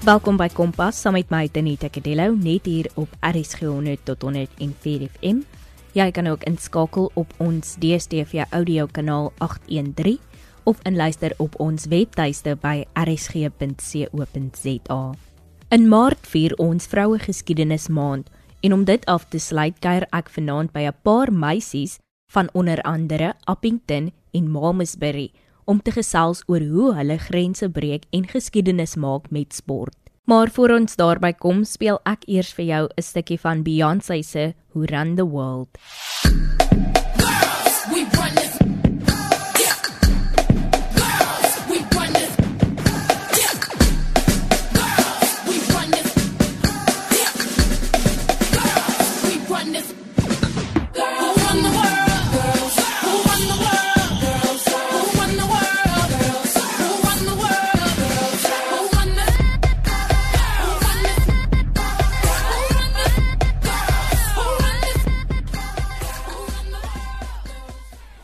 Welkom by Kompas saam met my Tanita Kadello net hier op RSG 100 tot 104 FM. Jy kan ook inskakel op ons DStv audio kanaal 813 of inluister op ons webtuiste by rsg.co.za. In Maart vier ons Vroue Geskiedenis Maand en om dit af te sluit kuier ek vanaand by 'n paar meisies van onder andere Appington en Malmesbury om te gesels oor hoe hulle grense breek en geskiedenis maak met sport. Maar voor ons daarby kom, speel ek eers vir jou 'n stukkie van Beyoncé se Who Run the World.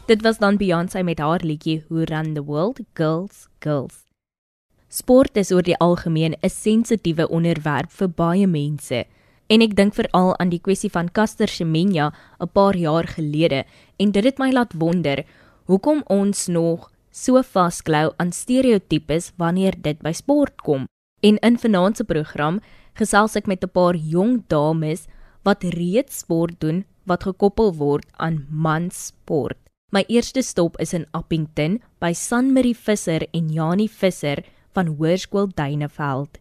Dit was dan Beyoncé met haar liedjie Who Run the World Girls Girls. Sport is oor die algemeen 'n sensitiewe onderwerp vir baie mense. En ek dink veral aan die kwessie van Caster Semenya 'n paar jaar gelede en dit het my laat wonder hoekom ons nog so vasklou aan stereotypes wanneer dit by sport kom. En in vanaand se program gesels ek met 'n paar jong dames wat reeds sport doen wat gekoppel word aan manssport. My eerste stop is in Appington by Sanmarie Visser en Janie Visser van Hoërskool Duineveld.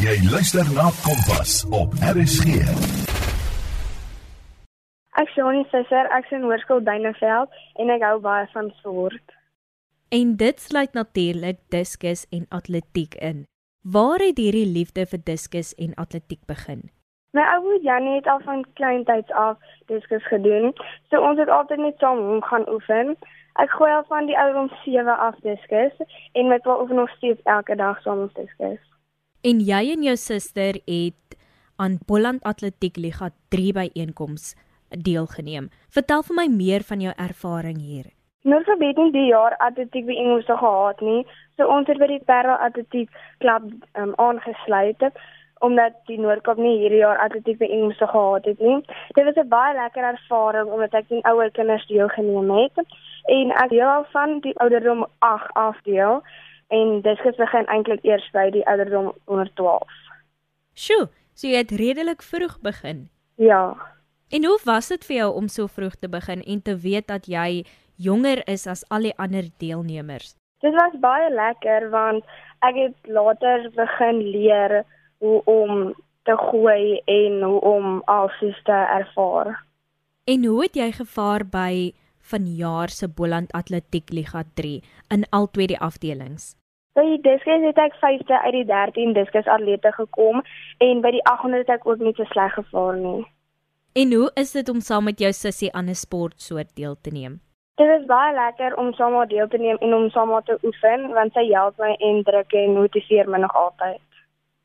Jy luister na Kompas op RSG. Ek is Janie Visser, ek is in Hoërskool Duineveld en ek hou baie van sport. En dit sluit natuurlik diskus en atletiek in. Waar het hierdie liefde vir diskus en atletiek begin? My ouer Janie het al van kleintyds af diskus gedoen. So ons het altyd net saam hom gaan oefen. Ek gooi al van die ouderdom 7 af diskus en met wel oefen nog steeds elke dag saam ons diskus. En jy en jou suster het aan Bolland Atletiek Liga 3 byeenkoms deelgeneem. Vertel vir my meer van jou ervaring hier. Vir weet nie die jaar atletiek byeenkomste gehad nie. So ons het by die Parel Atletiek klub um, aangesluit omdat die Noord-Kaap nie hierdie jaar atletiek by Engels gehad het nie. Dit was 'n baie lekker ervaring omdat ek sien ouer kinders deelgeneem het en ek deel al van die ouderdom 8 afdeel en dit het begin eintlik eers by die ouderdom onder 12. Sjoe, so jy het redelik vroeg begin. Ja. En hoe was dit vir jou om so vroeg te begin en te weet dat jy jonger is as al die ander deelnemers? Dit was baie lekker want ek het later begin leer hoe om te gooi en hoe om alsies te ervaar. En hoe het jy gevaar by vanjaar se Boland Atletiek Liga 3 in al twee die afdelings? By die diskus het ek 5de uit die 13 diskus atlete gekom en by die 800 het ek ook nie so sleg gevaar nie. En hoe is dit om saam met jou sussie aan 'n sportsoort deel te neem? Dit is baie lekker om saam met deel te neem en om saam te oefen want sy help my en druk en motiveer my nog altyd.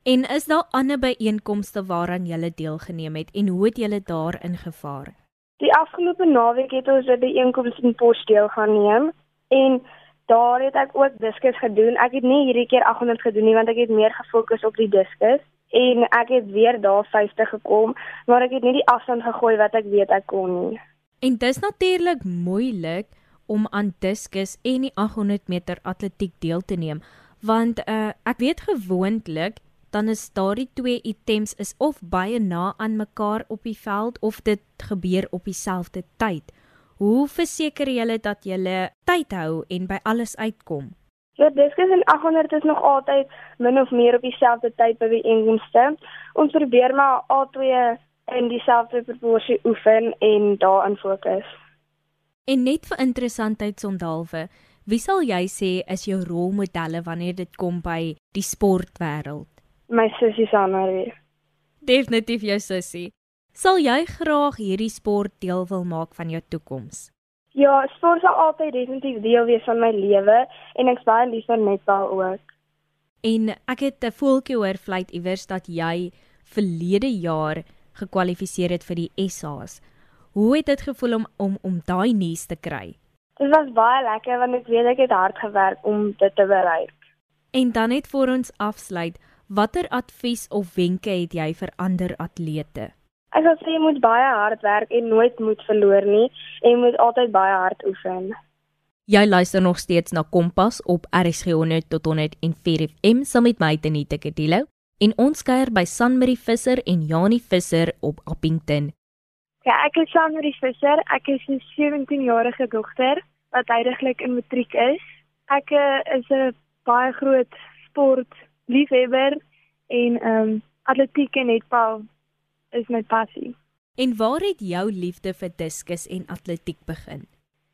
En is daar ander byeenkomste waaraan jy deelgeneem het en hoe het jy daarin gevaar? Die afgelope naweek het ons 'n byeenkoms in Port deelgaan neem en daar het ek ook diskus gedoen. Ek het nie hierdie keer 800 gedoen nie want ek het meer gefokus op die diskus en ek het weer daar 50 gekom, maar ek het nie die afstand gegooi wat ek weet ek kon nie. En dis natuurlik moeilik om aan diskus en die 800 meter atletiek deel te neem want uh, ek weet gewoonlik dan is daardie twee items is of baie na aan mekaar op die veld of dit gebeur op dieselfde tyd. Hoe verseker jy dat jy tyd hou en by alles uitkom? Ja, diskus en 800 is nog altyd min of meer op dieselfde tyd by die inkomste. Ons probeer maar al twee in dieselfde proporsie oefen en daarin fokus. En net vir interessantheidsondalwe, wie sal jy sê is jou rolmodelle wanneer dit kom by die sportwêreld? My sussie Sanmarie. Definitief jou sussie. Sal jy graag hierdie sport deel wil maak van jou toekoms? Ja, sport sal altyd definitief deel wees van my lewe en ek baie lief vir netbal ook. En ek het 'n voeltjie hoor vleit iewers dat jy verlede jaar gekwalifiseer het vir die SA's. Hoe het dit gevoel om om om daai nuus te kry? Dit was baie lekker want ek weet ek het hard gewerk om dit te bereik. En dan net vir ons afsluit, Watter advies of wenke het jy vir ander atlete? Ek sal sê jy moet baie hard werk en nooit moed verloor nie en jy moet altyd baie hard oefen. Jy luister nog steeds na Kompas op RSG 100 tot 104 FM saam met my Tenita Kedilo en ons kuier by Sanmarie Visser en Janie Visser op Appington. Ja, ek is Sanmarie Visser. Ek is 'n 17-jarige dogter wat heidaglik in matriek is. Ek uh, is 'n baie groot sport liefhebber en ehm um, atletiek en netbal is my passie. En waar het jou liefde vir diskus en atletiek begin?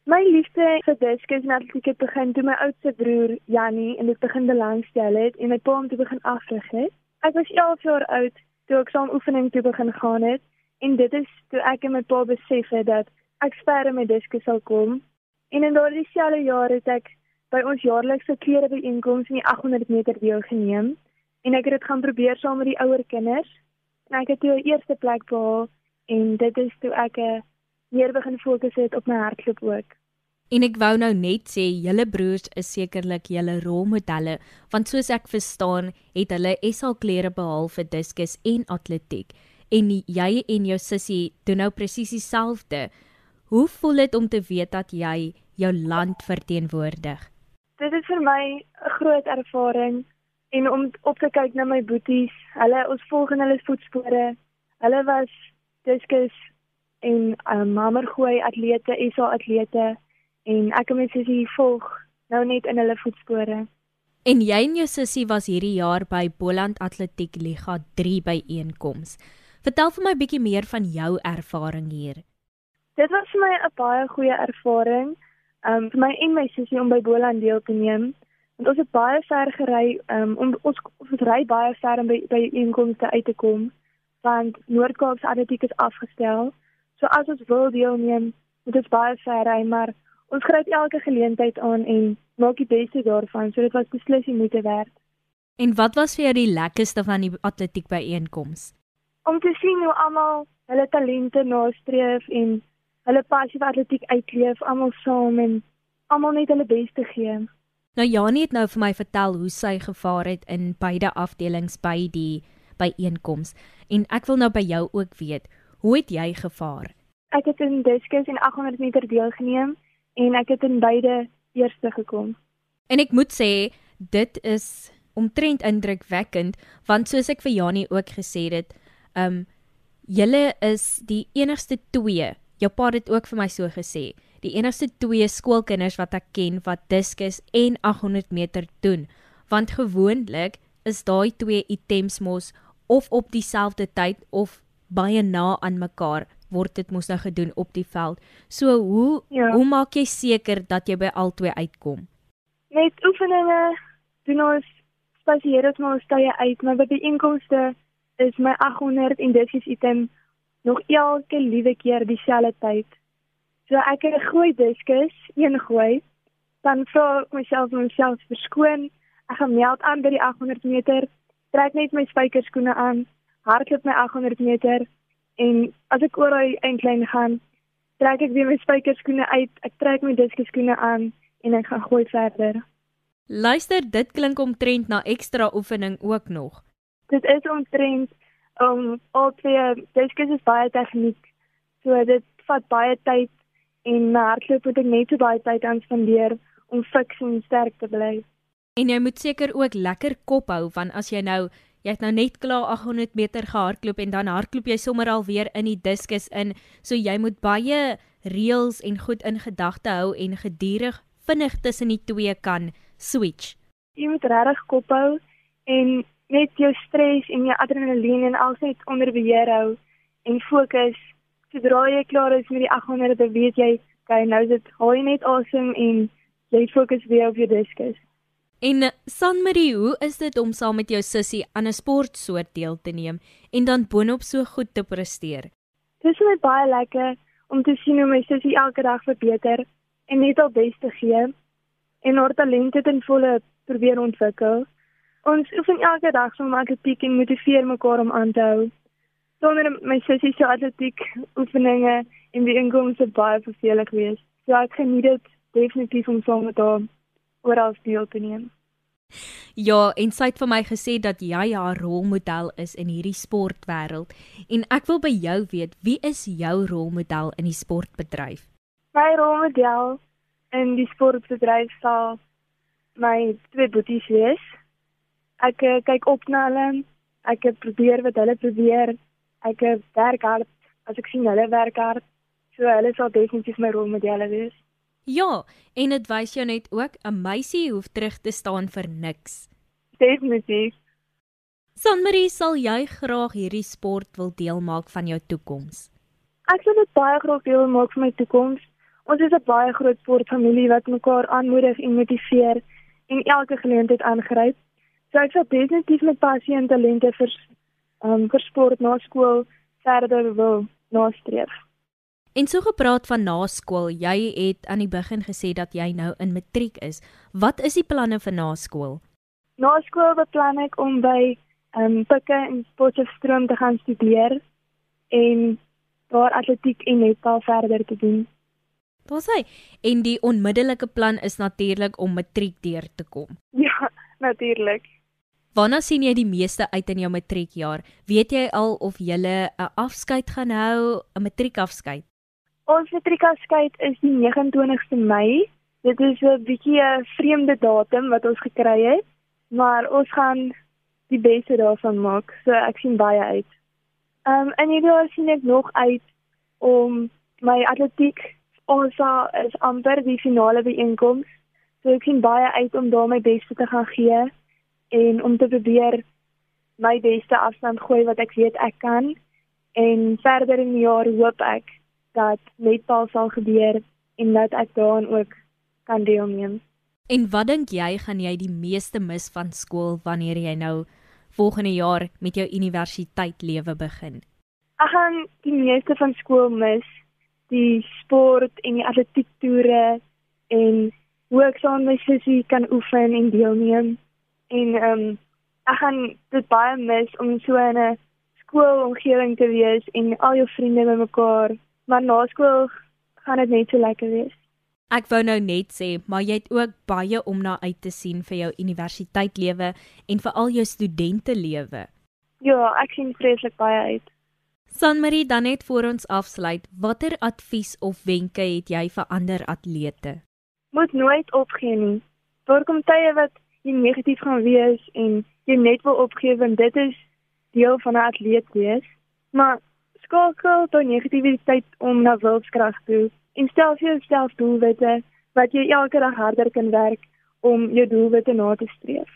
My liefde vir diskus en atletiek het begin toe my oudste broer Jannie in dit begin belangstel het en my pa hom toe begin afrig het. Ek was 11 jaar oud toe ek saam oefening toe begin gaan het en dit is toe ek en my pa besef het dat ek verder met diskus sal kom. En in daardie selfde jaar het ek by ons jaarlikse klere byeenkoms in die 800 meter deelgeneem en ek het dit gaan probeer saam met die ouer kinders. En ek het toe 'n eerste plek behaal en dit is toe ek meer begin fokus het op my hardloop ook. En ek wou nou net sê julle broers is sekerlik julle rolmodelle want soos ek verstaan het hulle SA klere behaal vir diskus en atletiek en jy en jou sussie doen nou presies dieselfde. Hoe voel dit om te weet dat jy jou land verteenwoordig? Dit is vir my 'n groot ervaring en om op te kyk na my boeties. Hulle ons volg in hulle voetspore. Hulle was diskus en um, mammergooi atlete, SA atlete en ek en my sussie volg nou net in hulle voetspore. En jy en jou sussie was hierdie jaar by Boland Atletiek Liga 3 by einkoms. Vertel vir my 'n bietjie meer van jou ervaring hier. Dit was vir my 'n baie goeie ervaring um, vir my en my sussie om by Boland deel te neem. Want ons het baie ver gery um, om ons ons ry baie ver om by by inkomste uit te kom want Noord-Kaap se atletiek is afgestel. So as ons wil deelneem, moet ons baie ver ry, maar ons gryp elke geleentheid aan en maak die beste daarvan. So dit was beslis die moeite werd. En wat was vir jou die lekkerste van die atletiek byeenkoms? Om te sien hoe almal hulle talente nastreef en hulle passie vir atletiek uitleef almal saam en almal net hulle bes te gee. Nou Janie het nou vir my vertel hoe sy gevaar het in beide afdelings by die byeenkoms en ek wil nou by jou ook weet, hoe het jy gevaar? Ek het in diskus en 800 meter deelgeneem en ek het in beide eerste gekom. En ek moet sê dit is omtrent indrukwekkend want soos ek vir Janie ook gesê het, ehm um, julle is die enigste twee Jou pa het ook vir my so gesê. Die enigste twee skoolkinders wat ek ken wat diskus en 800 meter doen, want gewoonlik is daai twee items mos of op dieselfde tyd of baie na aan mekaar word dit mos nou gedoen op die veld. So hoe ja. hoe maak jy seker dat jy by albei uitkom? Met oefeninge doen ons spasieer ons maar stay uit, maar by die inkomste is my 800 en dis is item nog elke liewe keer dieselfde tyd. So ek het 'n gooi diskus, een gooi, dan vra ek myself om myself verskoon. Ek gaan meld aan by die 800 meter, trek net my spykerskoene aan, hardloop my 800 meter en as ek oor hy eindlyn gaan, trek ek weer my spykerskoene uit, ek trek my diskuskoene aan en ek gaan gooi verder. Luister, dit klink omtrent na ekstra oefening ook nog. Dit is omtrent um al twee diskus is baie tegniek. So dit vat baie tyd en na hardloop moet ek net so baie tyd aan spandeer om fiks en sterk te bly. En jy moet seker ook lekker kop hou want as jy nou jy het nou net klaar 800 meter gehardloop en dan hardloop jy sommer al weer in die diskus in. So jy moet baie reëls en goed in gedagte hou en gedurig vinnig tussen die twee kan switch. Jy moet regtig kop hou en net jou stres en jou adrenalien en alles net onder beheer hou en fokus. Sodra jy klaar is met die 800, dan weet jy, okay, nou is dit haal jy net asem en jy fokus weer op jou diskus. En Sanmarie, hoe is dit om saam met jou sussie aan 'n sportsoort deel te neem en dan boonop so goed te presteer? Dit is net baie lekker om te sien hoe my sussie elke dag verbeter en net haar bes te gee en haar talente ten volle probeer ontwikkel. Ons oefen elke dag so atletiek en motiveer mekaar om aan te hou. Sonder my sussie se atletiek oefeninge en die inkomste baie vervelig wees. So ek geniet dit definitief om saam met haar oral deel te neem. Ja, en sy het vir my gesê dat jy haar rolmodel is in hierdie sportwêreld en ek wil by jou weet, wie is jou rolmodel in die sportbedryf? My rolmodel in die sportbedryf sal my twee boeties wees. Ek uh, kyk op na hulle. Ek probeer wat hulle probeer. Ek uh, werk hard as ek sien hulle werk hard. So hulle sal definitief my rolmodelle wees. Ja, en dit wys jou net ook 'n meisie hoef terug te staan vir niks. Definitief. Sanmarie, sal jy graag hierdie sport wil deel maak van jou toekoms? Ek sal dit baie graag deel maak van my toekoms. Ons is 'n baie groot sportfamilie wat mekaar aanmoedig en motiveer en elke geleentheid aangryp. So ek sal definitief met passie en talente vir um, vir sport na skool verder wil nastreef. En so gepraat van na skool, jy het aan die begin gesê dat jy nou in matriek is. Wat is die planne vir na skool? Na skool beplan ek om by ehm um, Pikke en Potchefstroom te gaan studeer en daar atletiek en netbal verder te doen. Wat sê? En die onmiddellike plan is natuurlik om matriek deur te kom. Ja, natuurlik. Wanneer sien jy die meeste uit in jou matriekjaar? Weet jy al of jy 'n afskeid gaan hou, 'n matriekafskeid? Ons matriekafskeid is die 29ste Mei. Dit is 'n bietjie 'n vreemde datum wat ons gekry het, maar ons gaan die beste daarvan maak. So ek sien baie uit. Ehm um, en hierdie jaar sien ek nog uit om my atletiek ons is amper die finale byeenkoms. So ek sien baie uit om daar my beste te gaan gee en om te probeer my beste afstand gooi wat ek weet ek kan. En verder in die jaar hoop ek dat netbal sal gebeur en dat ek daaraan ook kan deelneem. En wat dink jy gaan jy die meeste mis van skool wanneer jy nou volgende jaar met jou universiteitlewe begin? Ek gaan die meeste van skool mis, die sport en die atletiek toere en hoe ek saam met my sussie kan oefen en deelneem. En ehm um, ek gaan dit baie mis om so in 'n skoolomgewing te wees en al jou vriende bymekaar maar na skool gaan dit net so lekker wees. Ek wou nou net sê, maar jy het ook baie om na uit te sien vir jou universiteitlewe en vir al jou studente lewe. Ja, ek sien vreeslik baie uit. Sanmarie, dan net voor ons afsluit, watter advies of wenke het jy vir ander atlete? Moet nooit opgee nie. Daar kom tye wat jy negatief gaan wees en jy net wil opgee want dit is deel van 'n atleet wees. Maar skakel tot negativiteit om na wilskrag toe en stel vir jouself doelwitte wat jy elke dag harder kan werk om jou doelwitte na te streef.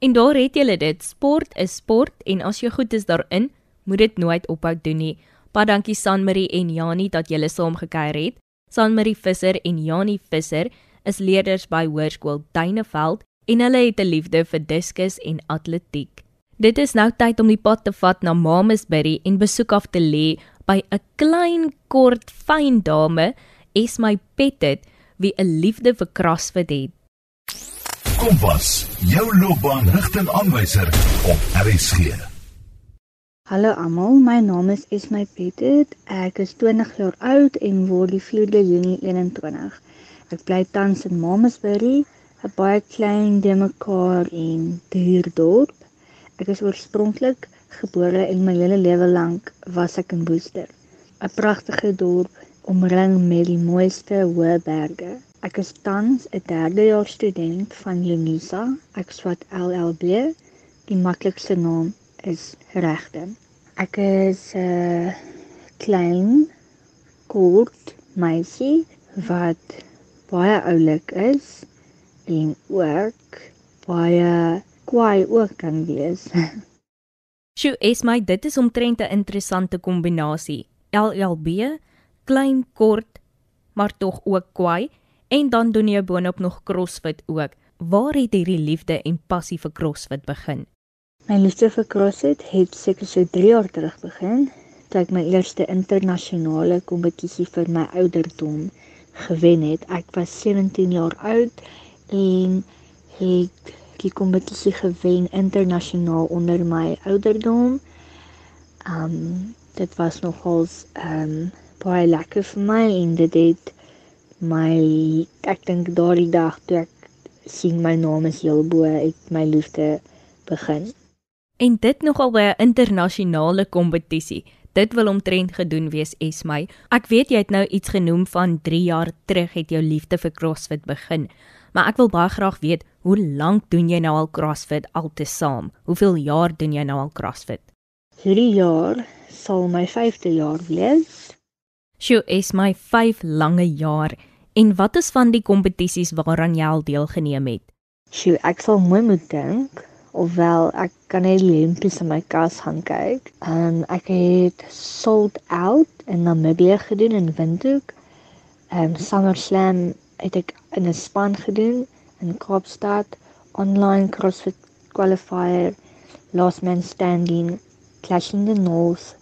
En daar het jy dit, sport is sport en as jy goed is daarin, moet dit nooit ophou doen nie. Baie dankie Sanmarie en Janie dat julle saam gekuier het. Sanmarie Visser en Janie Visser is leerders by Hoërskool Duineveld en hulle het 'n liefde vir diskus en atletiek. Dit is nou tyd om die pad te vat na Mamasbury en besoek af te lê by 'n klein kort fyn dame, is my Pettit, wie 'n liefde vir CrossFit het. Kompas, jou loopbaanrigtingaanwyser op RSG. Hallo almal, my naam is Esmy Pettit. Ek is 20 jaar oud en word die vloede Junie 21. Ek bly tans in Mamasbury, 'n baie klein de mekaar en duur dorp. Ek is oorspronklik gebore en my hele lewe lank was ek in Woester, 'n pragtige dorp omring met die mooiste hoë berge. Ek is tans 'n derdejaars student van Unisa. Ek swat LLB. Die maklikste naam is regte. Ek is 'n uh, klein kort meisie wat baie oulik is en ook baie kwaai ook kan wees. Sjoe, Esmy, dit is omtrent 'n interessante kombinasie. LLB, klein, kort, maar tog ook kwaai en dan doen jy boonop nog CrossFit ook. Waar het hierdie liefde en passie vir CrossFit begin? My liefde vir CrossFit het seker so 3 jaar terug begin, toe ek my eerste internasionale kompetisie vir my ouderdom gewen het. Ek was 17 jaar oud en het die kompetisie gewen internasionaal onder my ouderdom. Um dit was nogals um baie lekker vir my en dit het my ek dink daardie dag toe ek sien my naam is heel bo uit my liefde begin. En dit nogal by 'n internasionale kompetisie. Dit wil omtrent gedoen wees Esmy. Ek weet jy het nou iets genoem van 3 jaar terug het jou liefde vir CrossFit begin. Maar ek wil baie graag weet, hoe lank doen jy nou al CrossFit altesaam? Hoeveel jaar doen jy nou al CrossFit? Hierdie jaar sal my 5de jaar wees. Sjoe, is my 5 lange jaar. En wat is van die kompetisies waaraan jy al deelgeneem het? Sjoe, ek sal mooi moet dink ofwel ek kan net lempies in my kas gaan kyk. Ehm um, ek het sold out in Namibië gedoen in Windhoek. Ehm um, SummerSlam het ek in 'n span gedoen in Kaapstad, online CrossFit qualifier, last man standing, clashing the north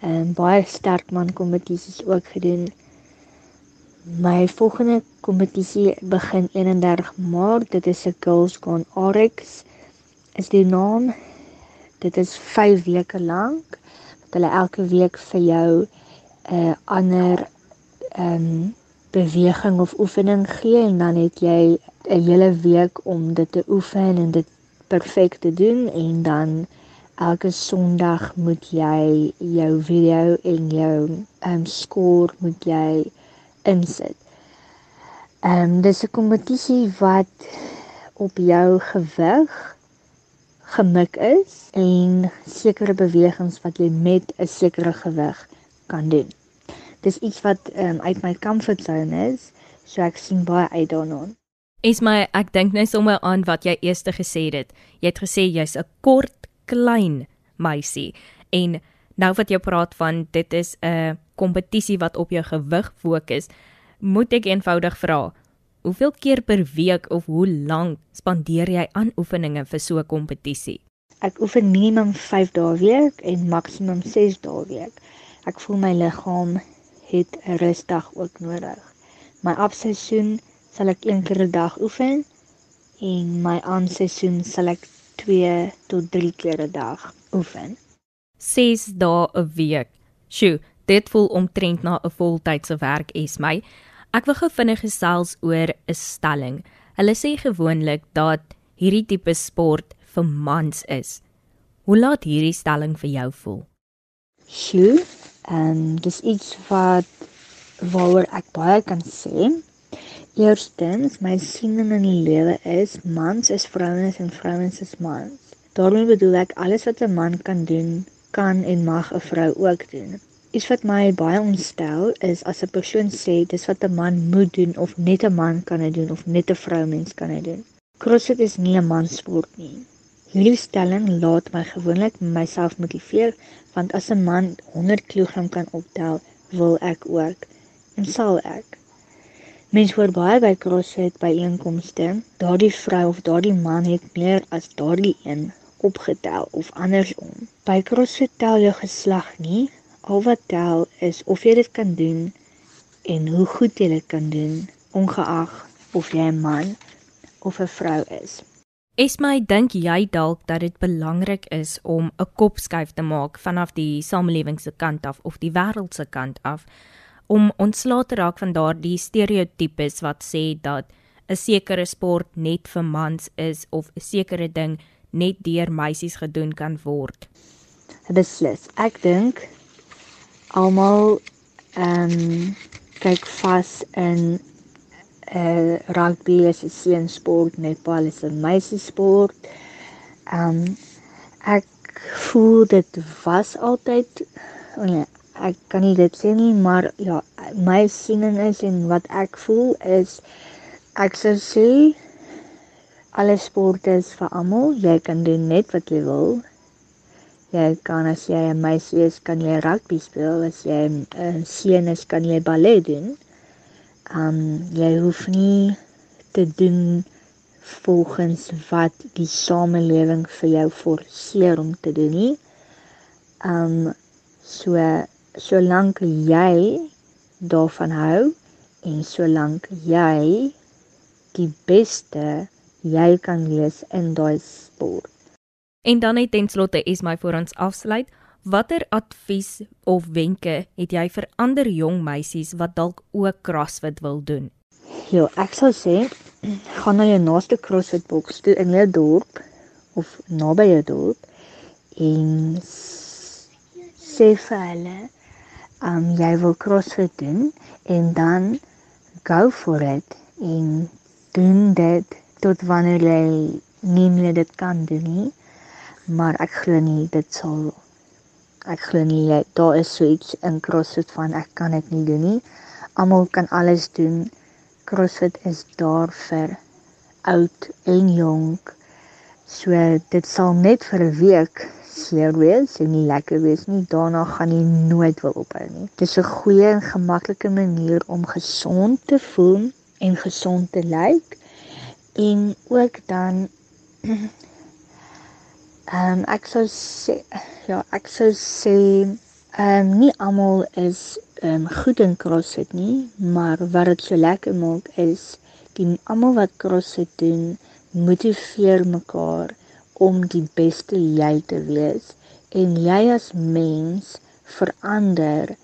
en baie sterk man kompetisies ook gedoen. My volgende kompetisie begin 31 Maart. Dit is 'n Girls Gone RX. Is die naam. Dit is 5 weke lank wat hulle elke week vir jou 'n uh, ander ehm um, beweging of oefening gee en dan het jy 'n hele week om dit te oefen en dit perfek te doen en dan elke Sondag moet jy jou video en jou ehm um, skoor moet jy insit. Ehm um, dis 'n kompetisie wat op jou gewig gemik is en sekere bewegings wat jy met 'n sekere gewig kan doen dis iets wat um, uit my comfort zone is, so ek sien baie uit daarna. Is my ek dink nou sommer aan wat jy eers gesê het. Jy het gesê jy's 'n kort, klein meisie en nou wat jy praat van dit is 'n kompetisie wat op jou gewig fokus, moet ek eenvoudig vra, hoeveel keer per week of hoe lank spandeer jy aan oefeninge vir so 'n kompetisie? Ek oefen minimum 5 dae week en maksimum 6 dae week. Ek voel my liggaam het 'n rusdag ook nodig. My afseisoen sal ek een keer 'n dag oefen en my aanseisoen sal ek 2 tot 3 keer 'n dag oefen. 6 dae 'n week. Sjoe, dit voel omtrent na 'n voltydse werk is my. Ek wil gou vinnig gesels oor 'n stelling. Hulle sê gewoonlik dat hierdie tipe sport vir mans is. Hoe laat hierdie stelling vir jou voel? Sjoe, En dis iets wat waaroor ek baie kan sê. Eerstens, my siening in die lewe is mans is vrouens en vrouens is mans. Daarmee bedoel ek alles wat 'n man kan doen, kan en mag 'n vrou ook doen. Iets wat my baie ontstel is as 'n persoon sê dis wat 'n man moet doen of net 'n man kan dit doen of net 'n vroumens kan dit doen. CrossFit is nie 'n mansport nie. Hierdie stelling laat my gewoonlik myself motiveer want as 'n man 100 kg kan optel, wil ek ook en sal ek. Mens hoor baie by CrossFit by einkomste, daardie vrou of daardie man het meer as daardie een opgetel of andersom. By CrossFit tel jou geslag nie, al wat tel is of jy dit kan doen en hoe goed jy dit kan doen, ongeag of jy 'n man of 'n vrou is. Esmy, dink jy dalk dat dit belangrik is om 'n kopskuif te maak vanaf die samelewing se kant af of die wêreld se kant af om ontslae te raak van daardie stereotypes wat sê dat 'n sekere sport net vir mans is of 'n sekere ding net deur meisies gedoen kan word? Beslis. Ek dink almal ehm um, kyk vas in uh rugby is 'n seensport, netbal is 'n meisiesport. Um ek voel dit was altyd oh nee, ek kan nie dit sê nie, maar ja, my siening is en wat ek voel is ek sou sê alle sporte is vir almal. Jy kan doen net wat jy wil. Jy kan as jy 'n meisie is, kan jy rugby speel, as jy 'n seun is, kan jy ballet doen um jy hoef nie te doen volgens wat die samelewing vir jou forceer om te doen nie. Um so solank jy daarvan hou en solank jy die beste jy kan wees in daai sport. En dan net ten slotte is my vir ons afsluit. Watter advies of wenke het jy vir ander jong meisies wat dalk ook CrossFit wil doen? Ja, ek sou sê gaan na jou naaste CrossFit boks toe in jou dorp of naby jou dorp en sê vir hulle um jy wil CrossFit doen en dan go for it en doen dit tot wanneer jy nie meer dit kan doen nie maar ek glo nie dit sal ek glo nie jy, daar is so iets in CrossFit van ek kan dit nie doen nie. Almal kan alles doen. CrossFit is daar vir oud en jonk. So dit sal net vir 'n week seer wees en nie lekker wees nie. Daarna gaan jy nooit wil ophou nie. Dit is 'n goeie en gemaklike manier om gesond te voel en gesond te lyk. En ook dan Ehm um, ek sou sê ja, ek sou sê ehm um, nie almal is ehm um, goed in CrossFit nie, maar wat dit so lekker maak is die almal wat CrossFit doen motiveer mekaar om die beste jy te wees en jy as mens verander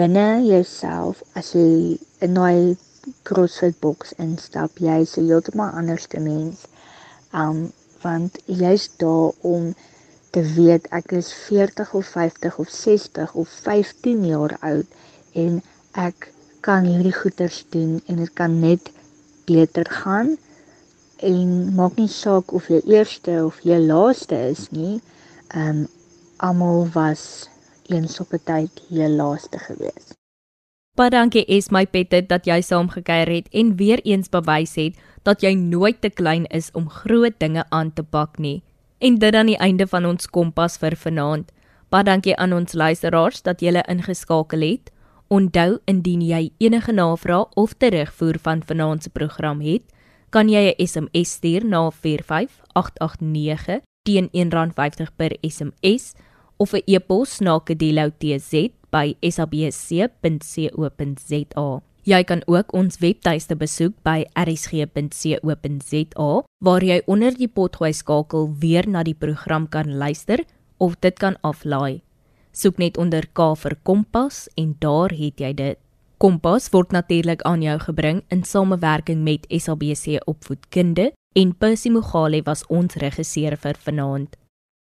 binne jouself as jy in 'n CrossFit boks instap, jy is 'n heeltemal ander mens. Um want jy's daar om te weet ek is 40 of 50 of 60 of 15 jaar oud en ek kan hierdie goeders doen en dit kan net beter gaan en maak nie saak of jy eerste of jy laaste is nie. Ehm um, almal was eens op 'n tyd jy laaste gewees. Baie dankie is my pette dat jy saam gekuier het en weer eens bewys het dat jy nooit te klein is om groot dinge aan te pak nie. En dit dan die einde van ons kompas vir vanaand. Baie dankie aan ons luisteraars dat julle ingeskakel het. Onthou indien jy enige navrae of terugvoer van vanaand se program het, kan jy 'n SMS stuur na 45889 teen R1.50 per SMS of 'n e-pos na kedeloutz@sabc.co.za. Jy kan ook ons webtuiste besoek by rsg.co.za waar jy onder die potgooi skakel weer na die program kan luister of dit kan aflaai. Soek net onder K vir Kompas en daar het jy dit. Kompas word natuurlik aan jou gebring in samewerking met SABC Opvoedkunde en Percy Mogale was ons regisseur vir vanaand.